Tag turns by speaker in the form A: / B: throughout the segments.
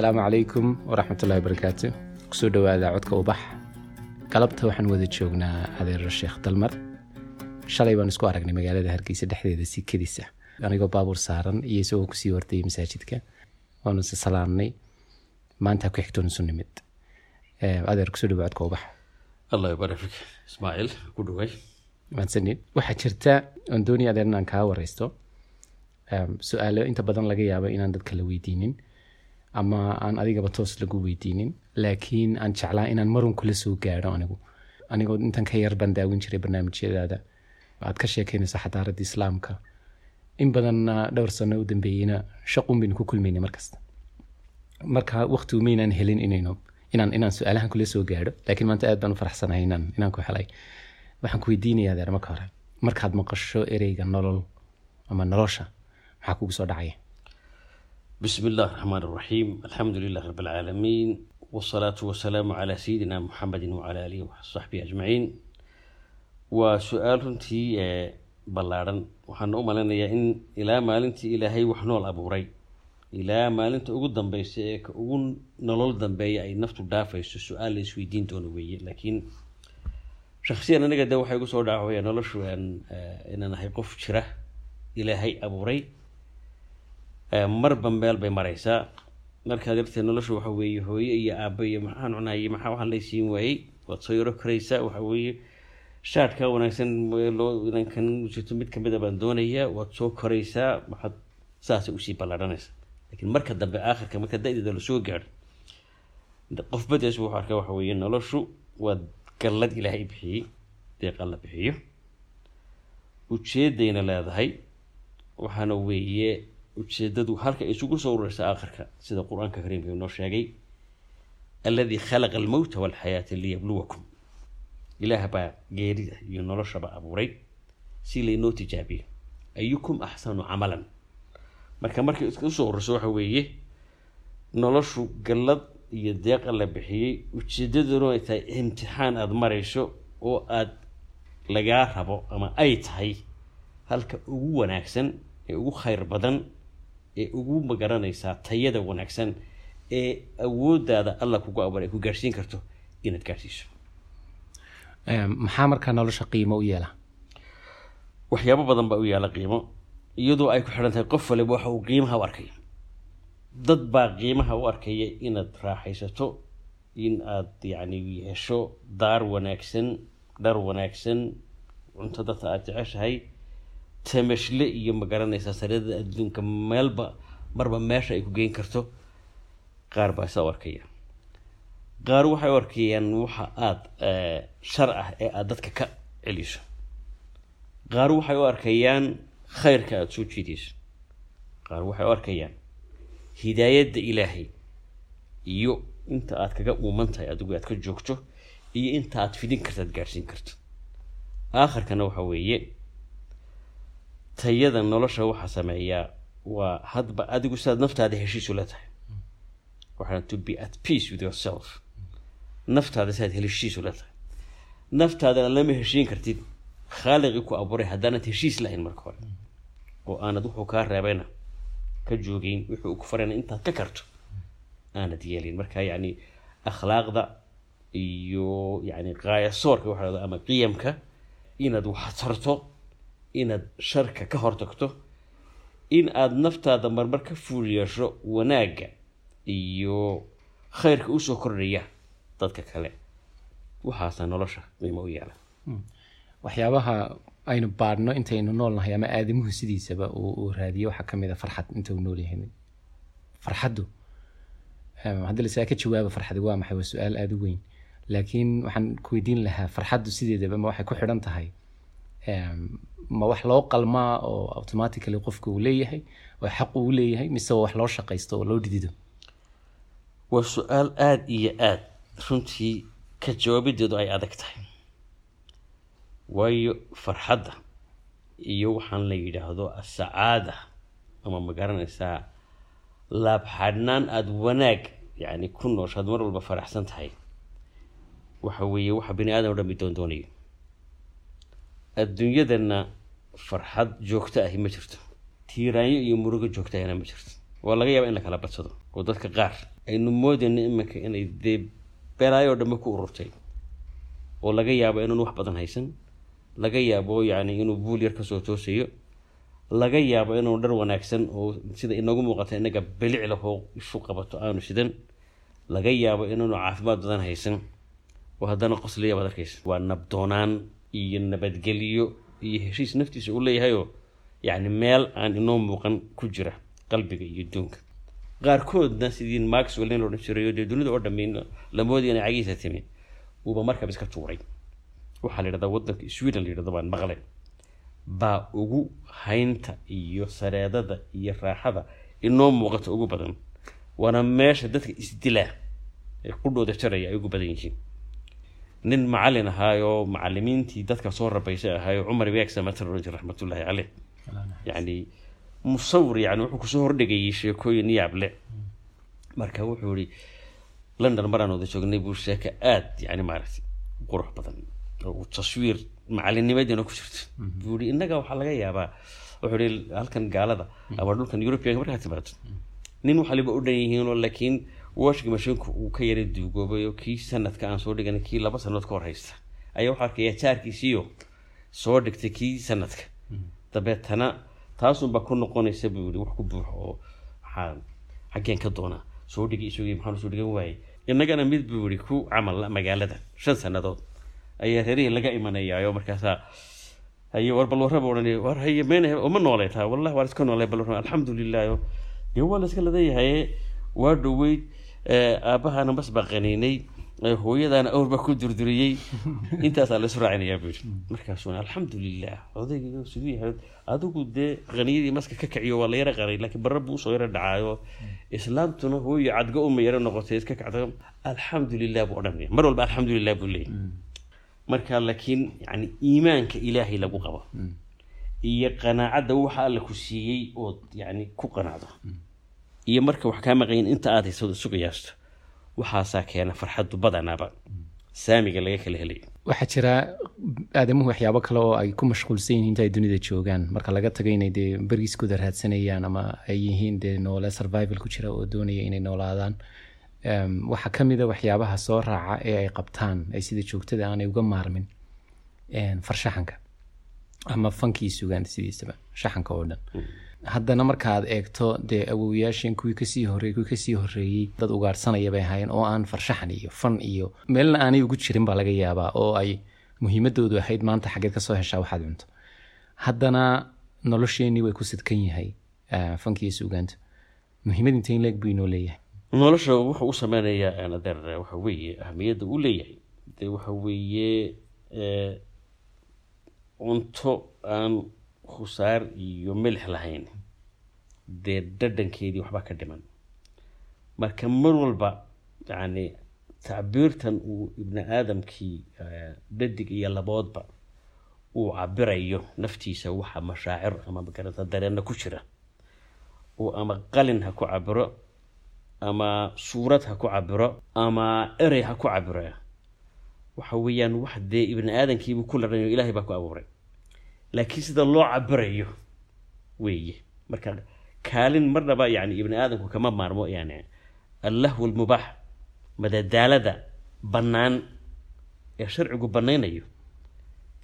A: asalaamu calaykum waraxmatullahi barakaatu ku soo dhowaada codka ubax. Galabta waxaan wada joognaa adeero sheekh dalmar. Shalay baan isku aragnay magaalada hargeysa dhexdeeda sikadiisa anigoo baabuur saaran iyo isagoo ku sii hordayay masaajidka. Waanu is salaamnay. Maanta ku xigtoon isu nimid. Adeer ku soo dhowa codka ubax.
B: Allah fik ismaaciil ku dhaway.
A: Mahadsanid waxaa jirta oon doonaya adeer inaan kaa wareysto. Su'aalo inta badan laga yaabo inaan dadka la weydiinin ama aan adigaba toos lagu weydiinin laakiin aan jeclaa inaan marun kula soo gaadho anigu. Anigoo intan ka yar baan daawin jiray barnaamijyadaada. Aad ka sheekeynayso xadaaradda islaamka. In badanna dhowr sano u dambeeyeyna shaqun baynu ku kulmaynay markasta. Marka waqtigu maynaan helin inaynu inaan inaan su'aalahan kula soo gaadho laakiin maanta aad baan u faraxsanahay inaan inaan ku helay. Waxaan ku weydiinayaa marka hore. Markaad maqasho ereyga nolol ama nolosha maxaa kugu soo dhacaya
B: raxmaan raxiim alxamdu lilah rab alcaalamiin wsalaatu wasalaamu calaa sayidina muxamedin wacala aalihi wasaxbihi ajmaciin waa su'aal runtii ballaadhan waxaana u malaynayaa in ilaa maalintii ilaahay wax nool abuuray. Ilaa maalinta ugu dambeysa ee ka ugu nolol dambeeya ay naftu dhaafayso su'aal la isweydiin doono weeye. Laakiin shaksiyan aniga de waxay igu soo dhaacaya noloshu inaan ahay qof jira ilaahay abuuray marba meel bay maraysaa. Markaa darteed noloshu waxa weeye hooye iyo aabba iyo maxaan cunayay maxaa waxaan laysiin waayey? Waad soo yaro karaysaa waxa weeye. Shaadhka wanaagsan loo inankan jirto mid kamida baan doonayaa waad soo koraysaa waxaad saasay u sii ballaadhanaysaa. Laakiin marka dambe aakhirka marka da-deeda la soo gaadho qof badees wuxuu arkaa waxa weeye noloshu waa gallad ilaahay bixiyey deeqa la bixiyo. Ujeedayna leedahay waxaana weeye ujeedadu halka isugu soo ururaysa aakhirka sida qur'aanka kariimka inoo sheegay alladii khalaqa almowta walxayaata liyabluwakum. Ilaah baa geerida iyo noloshaba abuuray si laynoo tijaabiyo. Ayukum axsanu camalan. Marka markay u soo ururso waxa weeye noloshu gallad iyo deeqa la bixiyey ujeedaduna ay tahay imtixaan aada marayso oo aada lagaa rabo ama ay tahay halka ugu wanaagsan ee ugu khayr badan ee ugu ma garanaysaa tayada wanaagsan ee awoodaada alla kugu abuuray ay ku gaadhsiin karto inaad gaadhsiiso
A: maxaa markaa nolosha qiimo u yeela
B: waxyaabo badan baa u yaalla qiimo iyadoo ay ku xidhan tahay qof waliba waxa uu qiimaha u arkaya dad baa qiimaha u arkaya inaad raaxaysato in aad yacni hesho daar wanaagsan dhar wanaagsan cunto dadka aada jeceshahay tamashle iyo ma garanaysaa sariirada adduunka meelba marba meesha ay ku geyn karto? Qaar baa saa u arkaya qaar waxay u arkayaan waxa aada shar ah ee aada dadka ka celiso. Qaar waxay u arkayaan khayrka aada soo jiidayso. Qaar waxay u arkayaan hidaayadda ilaahay iyo inta aad kaga uuman tahay adigu aad ka joogto iyo inta aad fidin karto aad gaadhsiin karto. Aakhirkana waxa weeye tayada nolosha waxaa sameeyaa waa hadba adigu sidaad naftaada heshiisu la tahay. Waxaa to be at peace with yourself. Naftaada sidaad heshiisu la tahay. Naftaadana lama heshiin kartid. Khaaliqii ku abuuray haddaanad heshiis lahayn marka hore. Oo aanad wuxuu kaa reebayna ka joogeyn wuxuu ku farayna intaad ka karto. Aanad yeelin. Marka yacni akhlaaqda iyo yacni qaayasoorka waxa ama qiyamka inaad wax tarto inaad sharka ka hortagto in aada naftaada marmar ka fuul yeesho wanaagga iyo khayrka u soo kordhaya dadka kale. Waxaasa nolosha qiimo u yeela
A: waxyaabaha aynu baadhno intaynu noolnahay ama aadamuhu sidiisaba uu raadiyo waxaa ka mid a farxad inta uu noolyahay. Farxaddu haddii lasaa ka jawaabo farxadi waa maxay? Waa su'aal aada u weyn. Laakiin waxaan ku weydiin lahaa farxaddu sideedaba ma waxay ku xidhan tahay ma wax loo qalmaa oo automatically qofka uu leeyahay oo xaq uu leeyahay mise wax loo shaqaysto oo loo dhidido
B: waa su'aal aada iyo aada runtii ka jawaabideedu ay adag tahay. Waayo farxadda iyo waxaan la yidhaahdo asacaada ama ma garanaysaa laabxadhnaan aada wanaag yacni ku nooshaad mar walba faraxsan tahay. Waxa weeye waxa bini aadam o doon doonayo adduunyadana farxad joogto ahi ma jirto. Tiiraanyo iyo murugo joogto ahina ma jirto. Waa laga yaaba in la kala badsado oo dadka qaar aynu moodayno iminka inay dee belaayoo dhambe ku ururtay. Oo laga yaabo inuun wax badan haysan laga yaabo yacni inuu buul yar ka soo toosayo laga yaabo inuu dhar wanaagsan oo sida inagu muuqata inaga bilic lahoo isu qabato aanu sidan laga yaabo inaanu caafimaad badan haysan. Oo haddana qoslaya baad arkaysa. Waa nabdoonaan iyo nabadgelyo iyo heshiis naftiisa u leeyahayoo yacni meel aan inoo muuqan ku jira qalbiga iyo duunka qaarkoodna sidii maxwell in la odhan jiray oo dee dunida oo dhammi la moodaya inay cagihiisa timi uuba markaba iska tuuray. Waxaa la yidhahdaa waddanka sweden la yidhahdo baan maqlay. Baa ugu haynta iyo sareedada iyo raaxada inoo muuqata ugu badan waana meesha dadka isdilaa ee qudhooda jaraya ay ugu badan yihiin nin macalin ahaayoo macalimiintii dadka soo rabaysay ahaayo cumar ibeeg samatar oran jir raxmatullaahi caleyh yacni musawir yani wuxuu ku soo hordhigayay sheekooyin yaable marka wuxuu yihi london maraan wada joognay buu sheeka aada yani maaragtay qurux badan. Oo taswiir macalinimadiina ku jirto buu yihi innaga waxaa laga yaabaa. Wuxuu yihi halkan gaalada ama dhulkan europeanka markaa timaado nin waxaliba u dhan yihiinoo laakiin washing mashinku uu ka yara duugoobay oo kii sanadka aan soo dhigan kii laba sanadood ka hor haysta. Ayaa waxaa arkaya jaarkiisiiyo soo dhigtay kii sanadka. Dabeetana taasunbaa ku noqonaysa buu yihi wax ku buuxo oo maxaa xaggeen ka doonaa. Soo dhigi isugii maxaan soo dhigan waayey innagana mid buu yihi ku camal magaalada. Shan sannadood ayaa reerihii laga imanayaayo markaasaa haye war bal warraba odhan war haye meen uma noolay taa wallahi waa iska noolay bal warraba alxamdulilah dee waa la iska ladayahay waa dhoweyd aabbahana mas baa qaniinay hooyadaana awr baa ku durduriyey intaasaa la isu raacinayaa buu yidhi. Markaasuna alxamdulilah odayga isugu yahay. Adigu dee qaniyadii maska ka kaciyo waa la yara qaray laakiin barra buu u soo yara dhacaayo. Islaamtuna hooyo cadgo uma yara noqotay iska kacda. Alxamdulilah buu odhanaya mar walba alxamdulilah buu leeyahy marka laakiin yani iimaanka ilaahay lagu qabo. Iyo qanaacadda waxa alla ku siiyey ood yani ku qanacdo iyo marka wax kaa maqayin inta aad haysado isu qiyaasto waxaasaa keena farxaddu badanaaba. Saamiga laga kala helay.
A: Waxaa jira aadamuhu waxyaabo kale oo ay ku mashquulsan yihiin inta ay dunida joogaan. Marka laga tago inay dee beriiskooda raadsanayaan ama ay yihiin dee noole survival ku jira oo doonaya inay noolaadaan. Waxaa ka mid a waxyaabaha soo raaca ee ay qabtaan ay sida joogtada aanay uga maarmin farshaxanka ama fankii sugaan sidiisaba shaxanka oo dhan haddana markaad eegto dee awowayaasheen kuwii ka sii horreeyey kuwii ka sii horreeyey dad ugaarhsanaya bay ahaayeen oo aan farshaxan iyo fan iyo meelna aanay ugu jirin baa laga yaabaa oo ay muhiimadoodu ahayd maanta xaggeed ka soo heshaa waxaad cunto. Haddana nolosheenii way ku sidkan yahay fankiiyo suugaanta. Muhiimad intee in leeg buu inoo leeyahay?
B: Nolosha wuxuu u sameynayaa adeer waxa weeye ahamiyadda uu leeyahay. Dee waxa weeye cunto aan khusaar iyo milix lahayn. Dee dhadhankeedii waxbaa ka dhiman. Marka mar walba yacni tacbiirtan uu ibni aadamkii dhadig iyo laboodba uu cabirayo naftiisa waxa mashaacir ama magarata dareenna ku jira. Oo ama qalin ha ku cabiro ama suurad ha ku cabiro ama erey ha ku cabiro waxa weeyaan wax dee ibni aadamkiibuu ku ladhanyo ilahay baa ku abuuray laakiin sida loo cabirayo weeye. Marka kaalin marnaba yani ibni aadamku kama maarmo yani allahwu lmubaax madadaalada bannaan ee sharcigu bannaynayo.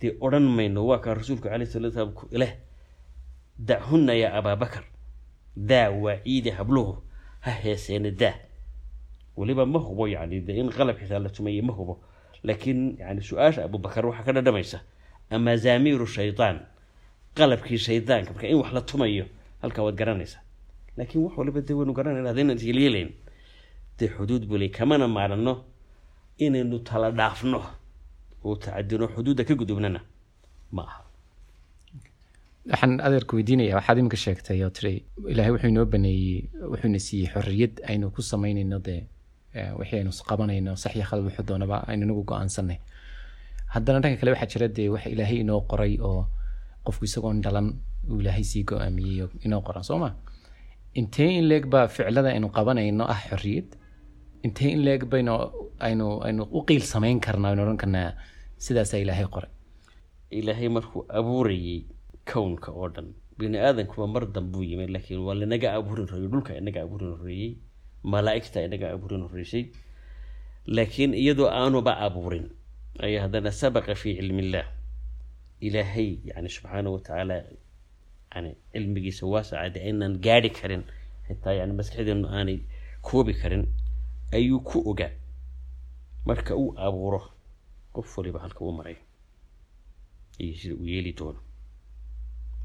B: Dee odhan mayno waa kaa rasuulku calay sala slam ileh dachunna yaa abaabakar daa waa ciide habluhu ha heeseena daa. Weliba ma hubo yani de in qalab xitaa la tumaye ma hubo. Laakiin yani su'aasha abubakar waxaa ka dhadhamaysa ama zaamiiru shaydaan qalabkii shaydaanka marka in wax la tumayo halkaa waad garanaysaa. Laakiin wax waliba dee waynu garanayna hadaynan isyeelyeelayn dee xuduud bule kamana maarano inaynu tala dhaafno oo tacadino xuduudda ka gudubnana ma aha.
A: Waxaan adeerku weydiinaya waxaad iminka sheegtay oo tiri ilaahay wuxuu inoo baneeyey wuxuuna siiyey xorriyad aynu ku samaynayno dee wixii aynu qabanayno sax iyo khalad wuxuu doonaba aynu inagu go'aansanay haddana dhanka kale waxaa jira dee wax ilaahay inoo qoray oo qofku isagoon dhalan uu ilaahay sii go'aamiyey oo inoo qoran soo ma? Intee in leeg baa ficlada aynu qabanayno ah xorriyad? Intee in leeg baynu aynu aynu u qiil samayn karnaa aynu odhan karnaa sidaasaa ilaahay qoray?
B: Ilaahay markuu abuurayey kownka oo dhan bini aadankuba mar dambuu yimid laakiin waa lanaga abuurin horeeyey dhulka inaga abuurin horeeyey malaa'igta inaga abuurin horreysay laakiin iyadoo aanuba abuurin ayaa haddana sabaqa fii cilmi illah ilaahay yani subxaana wa tacaala yani cilmigiisa waasacade aynaan gaadhi karin xitaa yani maskaxdeenu aanay koobi karin ayuu ku ogaa marka uu abuuro qof waliba halka uu maray iyo sida uu yeeli doono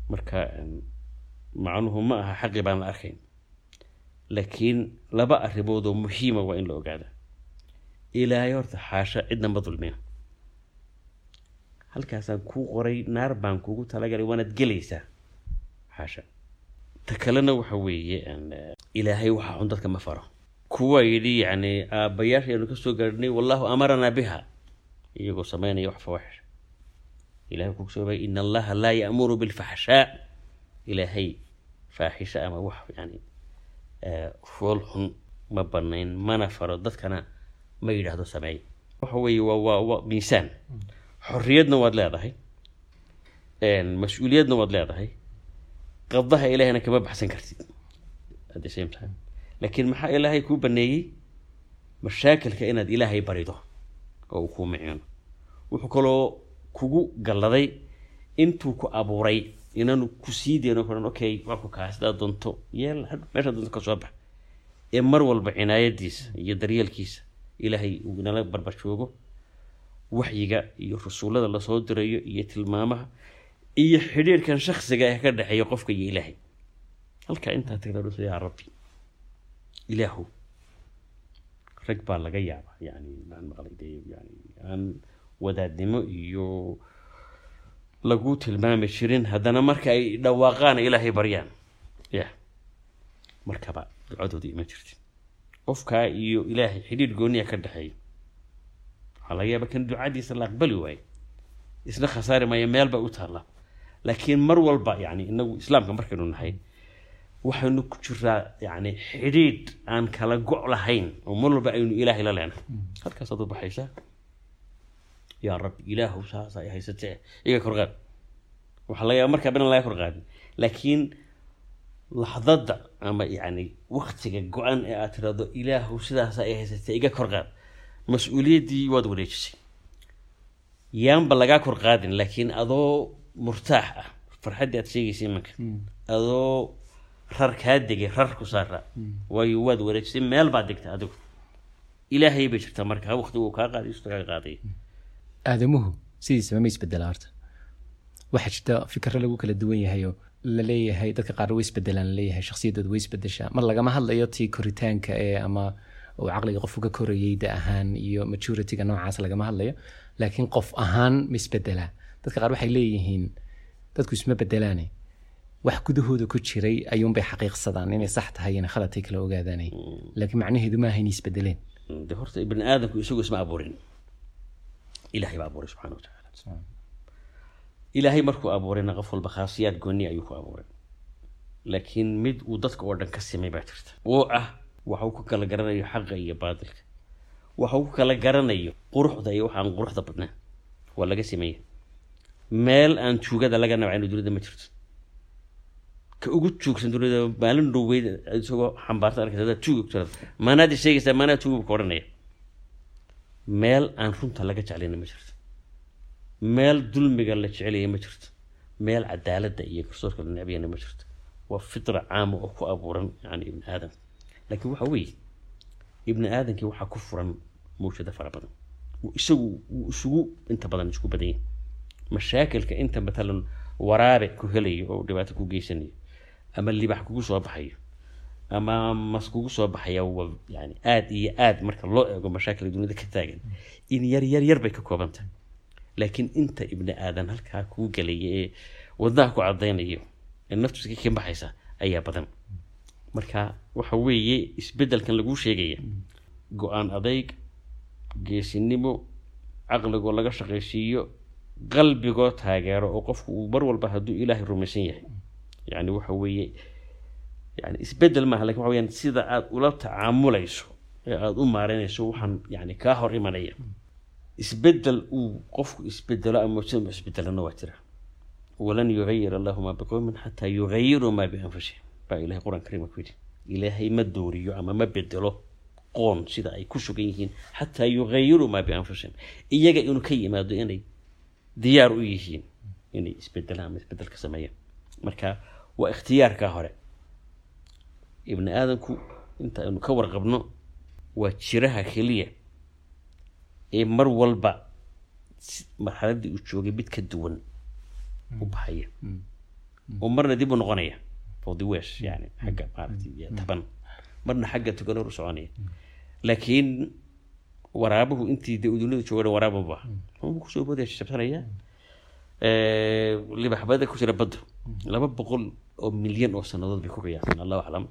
B: marka macnuhu ma aha xaqi baan la arkayn laakiin laba arrimood oo muhiima waa in la ogaada ilaahay horta xaasha cidna ma halkaasaan kuu qoray naar baan kuugu talagalay waanaad gelaysaa. Xaasha. Ta kalena waxa weeye ilaahay waxaa xun dadka ma faro. Kuwa yidhi yacni aabbayaashaynu ka soo gaadhnay wallahu amaranaa biha. Iyagoo sameynaya wax fawaaxish ilahay wuxuu ku soo in allaha laa ya'muru bilfaxshaa ilaahay faaxisha ama wax yani fool xun ma banayn mana faro. Dadkana ma yidhaahdo sameey waxa weeye waa waa miisaan xorriyadna waad leedahay mas'uuliyadna waad leedahay qadaha ilaahayna kama baxsan kartid at the same time. Laakiin maxaa ilaahay kuu baneeyey? Mashaakilka inaad ilaahay barido oo uu kuu miciino wuxuu kaloo kugu galladay intuu ku abuuray inaanu ku sii deyno kuhan okay waa ku kaa sidaa doonto. Yeel meesha doonto ka soo bax. Ee mar walba cinaayadiisa iyo daryeelkiisa ilaahay uu inala barbar joogo waxyiga iyo rasuullada la soo dirayo iyo tilmaamaha iyo xidhiirkan shaksiga ee ka dhexeeya qofka iyo ilaahay. Halkaa intaa tagdadhusa yaa rabbi. Ilaahu. Rag baa laga yaabaa yani maan maqlay dee yani aan wadaadnimo iyo lagu tilmaami jirin haddana marka ay dhawaaqaan ilaahay baryaan. Ya markaba ducadooda ima jirtin qofkaa iyo ilaahay xidhiir gooniya ka dhexeeya waxaa laga yaaba kan ducadiisa la aqbali waayo isna khasaari maayo meel bay u taallaa laakiin mar walba yani inagu islaamka markaynu nahay waxaynu ku jiraa yani xidhiidh aan kala go' lahayn oo mar walba aynu ilaahay la leenahay. Halkaasaad u baxaysaa yaa rabbi ilaahu saasa ay haysatee. Iga korqaad waxaa laga yaaba markaa binan laga korqaadin laakiin laxdada ama yani waktiga go-an ee aad tirahdo ilaahu sidaasa ay haysatee iga korqaad mas'uuliyaddii waad wareejisay. Yaanba lagaa korqaadin laakiin adoo murtaax ah. Farxaddii aad sheegaysay imanka. Adoo rar kaa degay rar ku saara. Waayo waad wareejisay meel baad degtay adigu. Ilaahay bay jirtaa markaa wakti uu kaa qaaday isu kaa qaaday
A: aadamuhu sidiisaba ma isbedela horta. Waxaa jirta fikro lagu kala duwan yahayo la leeyahay dadka qaar way isbedelaan la leeyahay shakhsiyadooda way isbedeshaa. Mar lagama hadlayo tii koritaanka ee ama uu caqliga qofku ka korayay da ahaan iyo majurityga noocaas lagama hadlayo. Laakiin qof ahaan ma isbedelaa dadka qaar waxay leeyihiin dadku isma bedelaane wax gudahooda ku jiray ayuunbay xaqiiqsadaan inay sax tahay inay khaladtay kala ogaadaanay. Laakiin macnaheedu maaha inay isbedeleen
B: de horta ibni aadamku isagu isma abuurin ilaahay baa abuuray subxana wa tacaala ilaahay markuu abuurayna qof walba khaasiyaad gooni ayuu ku abuuray. Laakiin mid uu dadka oo dhan ka simay baa jirta. Oo ah waxa uu ku kala garanayo xaqa iyo baatilka. Waxa uu ku kala garanayo quruxda iyo waxaan quruxda badnaan waa laga sameeya meel aan tuugada laga nabcayno dunida ma jirto. Ka ugu joogsan dunida maalin dhoweyd isagoo xambaarta arkaysa tuuga ku maanaad sheegaysaa maanaa tuuga ka odhanaya. Meel aan runta laga jeclayna ma jirto. Meel dulmiga la jecelaya ma jirto. Meel cadaaladda iyo garsoorka la necbayana ma jirto. Waa fitra caama oo ku abuuran yani ibni aadam laakiin waxa weeye ibni aadamkii waxaa ku furan mawjada fara badan. Isagu wuu isugu inta badan isku badan yahay mashaakilka inta matalan waraabe ku helayo oo dhibaato ku geysanayo ama libax kugu soo baxayo ama mas kugu soo baxaya waa yani aada iyo aad marka loo eego mashaakilka dunida ka taagan in yar yar yar bay ka kooban tahay. Laakiin inta ibni aadan halkaa kuu gelaya ee wadnaha ku cadaynayo ee naftiisa ka kimbaxaysa ayaa badan marka waxa weeye isbeddelkan laguu sheegaya go'aan adayg geesinimo caqligoo laga shaqaysiiyo qalbigoo taageero oo qofku uu mar walba hadduu ilaahay rumaysan yahay. Yani waxa weeye yani isbeddel maaha laakiin waxa weyaan sida aada ula tacaamulayso ee aada u maareynayso waxaan yani kaa hor imanaya. Isbeddel uu qofku isbedelo ama mujtamac isbedelana waa jira walan yugayir allahu maa biqowmin xataa yugayiruu maa bianfusihim baa ilahay qur'aan kariimka ku yidhi ilaahay ma dooriyo ama ma bedelo qoon sida ay ku sugan yihiin xataa yughayiruu maa bianfusihim iyaga inuu ka yimaado inay diyaar u yihiin inay isbedelaan ama isbeddel ka sameeyaan. Marka waa ikhtiyaarka hore. Ibni aadamku inta aynu ka warqabno waa jiraha keliya ee mar walba marxaladdii uu joogay mid ka duwan u baxaya oo marna dib u noqonaya for the west yani xagga maaragtay iyo taban. Marna xagga tukanor u soconaya. Laakiin waraabuhu intii dee udunada joogana waraabuba wuxuu ku soo boodaya shabsanaya libaxbada ku jira baddu. Laba boqol oo milyan oo sanadood bay ku qiyaasan allahu aclam.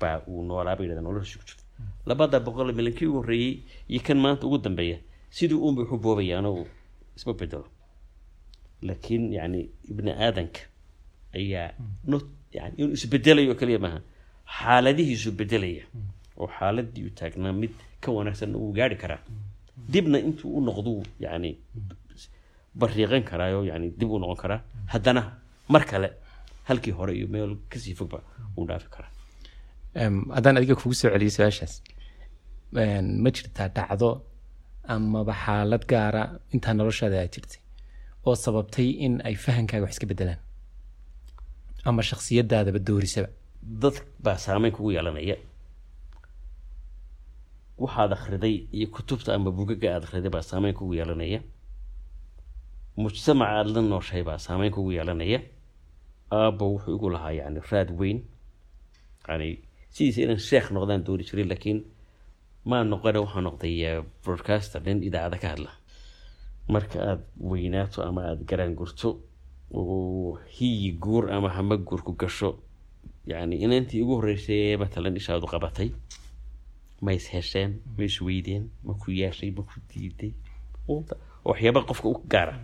B: Baa uu noolaa bay yidhahdeen nolosha ku jirta. Labada boqol oo milyan kii ugu horreeyey iyo kan maanta ugu dambeeya sidii uun bay waxu boobayaan oo isma bedelo laakiin yani ibni aadanka ayaa not yani inuu isbedelayo oo keliya maaha. Xaaladihiisu bedelaya. Oo xaaladii uu taagnaa mid ka wanaagsanna wuu gaari karaa. Dibna intuu u noqduu yani bariiqan karaayo yani dib u noqon karaa. Haddana mar kale halkii hore iyo meel ka sii fogba uu dhaafi karaa.
A: Haddaan adiga kugu soo celiyo su'aashaas ma jirtaa dhacdo amaba xaalad gaara intaa noloshaada aad jirtay oo sababtay in ay fahankaaga wax iska bedelaan ama shakhsiyadaadaba doorisaba.
B: Dad baa saameyn kugu yeelanaya waxaad akhriday iyo kutubta ama bugaga aad akhriday baa saameyn kugu yeelanaya mujtamaca aada la nooshahay baa saameyn kugu yeelanaya aabbo wuxuu igu lahaa yani raad weyn. Yani sidiisa inaan sheekh noqdaan dooni jiray laakiin maa noqone waxaa noqday eh, broadcaster nin idaacada ka hadla. Marka aada weynaato ama aada garaan gurto hiyi guur ama hama guur ku gasho yani inantii ugu horreysay ee matalan ishaadu qabatay. Ma is hesheen ma is weydeen ma ku yeeshay ma ku diiday. Oo waxyaaba qofka u gaara.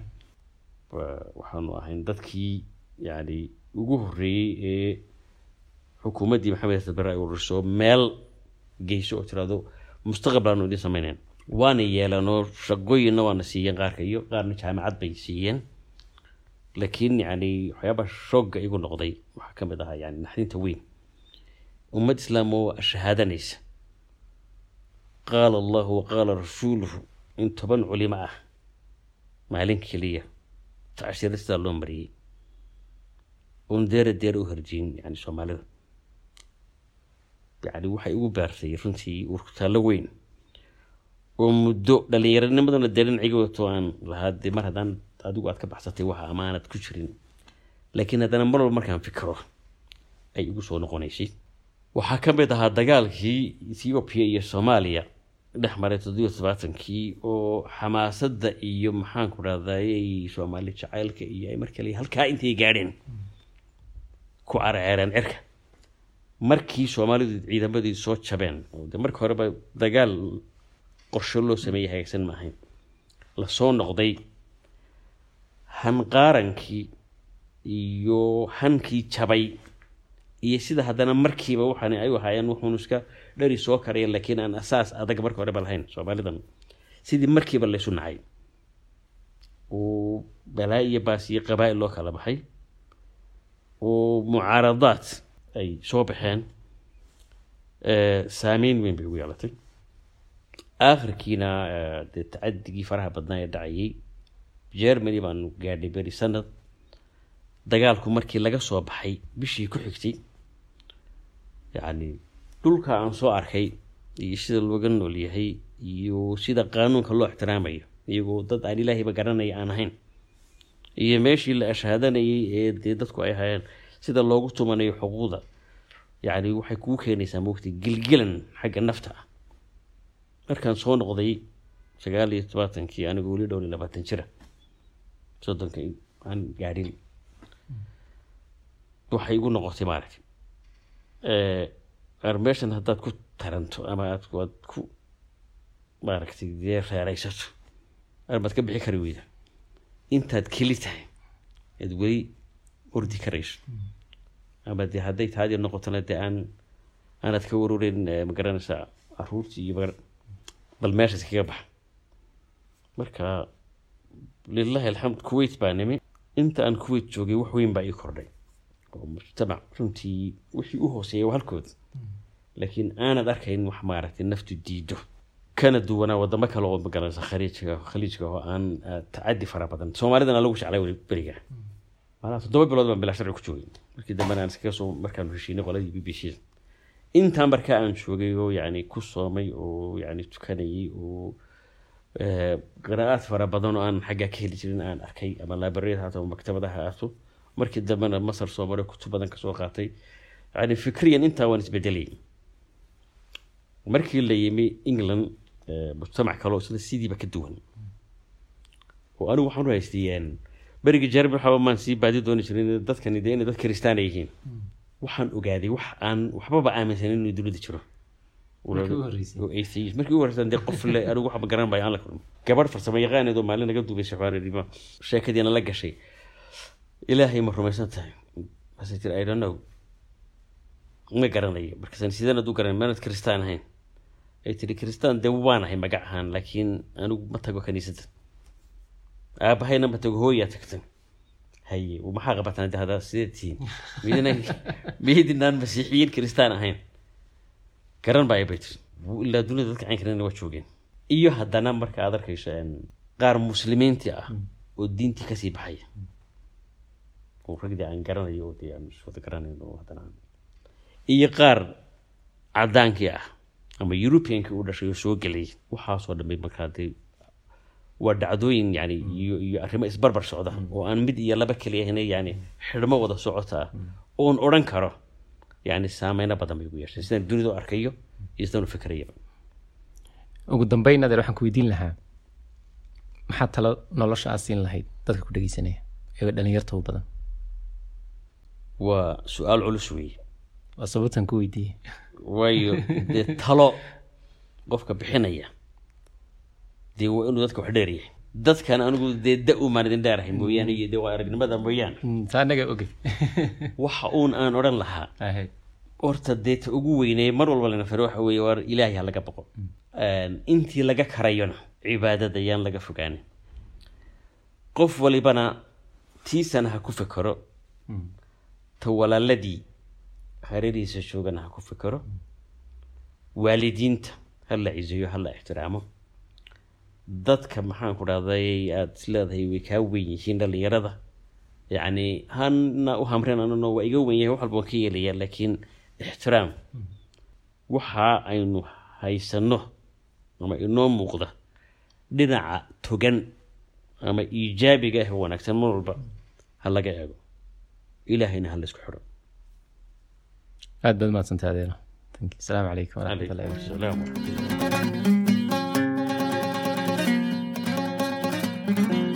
B: Wa- waxaanu ahayn dadkii yani ugu horreeyey ee xukuumaddii maxamed xasan bare ay ururiso meel geyso oo tiraahdo mustaqbal aanu idin samaynayn waana yeelanoo shaqooyinna waana siiyeen qaarka iyo qaarna jaamacad bay siiyeen laakiin yani waxyaaba shoogga igu noqday. Waxaa ka mid ahaa yani naxdinta weyn. Ummad islaam oo shahaadanaysa. Qaala allahu waqaala rasuuluhu in toban culimo ah maalin keliya tacshiro sidaa loo mariyey oon deera deera u harjiyin yani soomaalida. Yani waxay ugu baartay runtii urkutaallo weyn. Oo muddo dhallinyaranimadana dee dhinaciga wato aan lahaa dee mar haddaan adigu aad ka baxsatay waxa amaanad ku jirin. Laakiin haddana mar walba markaan fikiro ay igu soo noqonaysay waxaa ka mid ahaa dagaalkii ethiopia iyo soomaaliya dhex maray toddobiyo tobaatankii oo xamaasadda iyo maxaanku dhahday soomaali jacaylka iyo ay mar kale halkaa intay gaadheen. Ku carceereen cirka. Markii soomaalidu ciidamadii soo jabeen de marka horeba dagaal qorsho loo sameeyey hagaagsan maahayn la soo noqday hanqaarankii iyo hankii jabay iyo sida haddana markiiba waxaan ay ahaayeen wuxuun iska dhari soo karaya laakiin aan asaas adag marka horeba lahayn soomaalidan. Sidii markiiba laysu nacay. Oo balaa iyo baas iyo qabaa'il loo kala baxay. Oo mucaaradaad ay soo baxeen. Saameyn weyn bay ugu yeelatay. Aakhirkiina dee tacadigii faraha badnaa ee dhacayay germany baanu gaadhay beri sanad dagaalku markii laga soo baxay bishii ku xigtay yacni dhulka aan soo arkay iyo sida looga nool yahay iyo sida qaanuunka loo ixtiraamayo iyagoo dad aan ilaahayba garanaya aan ahayn iyo meeshii la ashhaadanayay ee dee dadku ay hayeen sida loogu tumanayo xuquuqda yacni waxay kuu keenaysaa moogtay gilgilan xagga nafta ah. Markaan soo noqday sagaal iyo tobaatankii anigoo weli dhowr iyo labaatan jira soddonka aan gaadhin. Waxay igu noqotay maaragtay ar meeshan haddaad ku taranto ama aad aad ku maaragtay dee reeraysato arbaad ka bixi kari weyda. Intaad keli tahay aad weli ordi karayso. Ama dee hadday taadi noqotona dee aan aanaad ka warureyn ma garanaysaa caruurtii iyo bal meeshaas kaga baxa. Marka lilahi alxamd kuwait baa nimi. Inta aan kuwait joogay wax weyn baa ii kordhay. Oo mujtamac runtii wixii u hooseeyay waa halkooda laakiin aanad arkayn wax maaragtay naftu diido. Kana duwanaa wadamo kale oo magaranaysa khaliijka khaliijka oo aan ah, tacadi fara badan. Soomaalidana lagu jeclay beriga maanaa toddoba bilood baan bilaa sharci ku joogay. Markii dambena aan iskaga soo markaan heshiinay qoladii b b c. Intaan markaa aan joogay oo yani ku soomay oo yani tukanayay oo eh, qiraa'aad fara badan oo aan xaggaa ka heli jirin aan arkay ama librariyada haato ama maktabadaha haato markii dambena masar soo maray kutub badan ka soo qaatay. Yani fikriyan intaa waan isbedelay. Markii la yimi england eh, mujtamac kale oo sida sidiiba ka duwan. Oo anigu waxaan u haystay een, berigii jerbi waxaba maan sii baadi dooni jirin dadkani dee inay dad kiristaana yihiin. Waxaan ogaaday wax aan waxbaba aaminsanin inuu dunida jiro
A: Markii u horreysay.
B: Dee qof le anigu waxba garan baya aan la kulmin. Gabadh farsamo yaqaaneed oo maalin naga duubay shaxwaanidima sheekadiina la gashay. Ilaahay ma rumaysan tahay. Masay tiri i don't know. Ma garanayo. Markaasan sideen aduu garan maanad kristaan ahayn. Ay tiri kristaan dee waan ahay magac ahaan laakiin anigu ma tago kaniisadda aabahayna ma tago hooyaa tagtan. Haye maxaa qabataan de hadaa sideed tihiin? Midina miydinaan masiixiyiin kristaan ahayn garan baa bay tiri ilaa dunida dadka cayn karina waa joogeen. Iyo haddana marka aad arkayso qaar muslimiintii ah oo diintii ka sii baxaya. Oo ragdii aan garanayo oo dee aan iswada garanayn oo haddana. Iyo qaar cadaankii ah ama europeankii u dhashay oo soo gelay waxaasoo dhamay markaa dee waa dhacdooyin yani iyo iyo arrimo isbarbar socda oo aan mid iyo laba keliya ahayn yani xidhmo wada socota ah oon odhan karo yani saameyno badan bay ugu yeeshay sidaan dunida u arkayo iyo sidaan u fikrayaba
A: ugu dambeyn adeer waxaan ku weydiin lahaa maxaa talo nolosha aad siin lahayd dadka ku dhegeysanaya ee dhalinyarta u badan
B: waa su'aal culus weeye
A: waa sababtan ku weydiiyey
B: waayo dee talo qofka bixinaya dee waa inuu dadka wax dheeryahay dadkan anigu dee da umaan idin dheerahay mooyaane iyo dee waa aragnimada mooyaane
A: Mm, taa anaga ogey
B: waxa uun aan odhan lahaa horta dee ta ugu weynee mar walba lana faro waxa weeye war ilaahay ha laga baqo intii laga karayona cibaadada yaan laga fogaanin qof walibana tiisana ha ku fekero. Ta walaaladii hareerihiisa joogana ha ku fekero. Waalidiinta ha la ciseeyo ha la ixtiraamo dadka maxaan ku dhahday aada is leedahay way kaa weyn yihiin dhalinyarada yacni hana u hamreen anano waa iga wen yahay wax walba waan ka yeelaya laakiin ixtiraam waxa aynu haysano ama inoo muuqda dhinaca togan ama iijaabiga ah wanaagsan mar walba ha laga eego. Ilaahayna ha la isku xidho
A: aad baad mahadsantahay you. asalaamu calaykum waraxmatullahi
B: calaykum
A: waraxmatullahi
B: thank you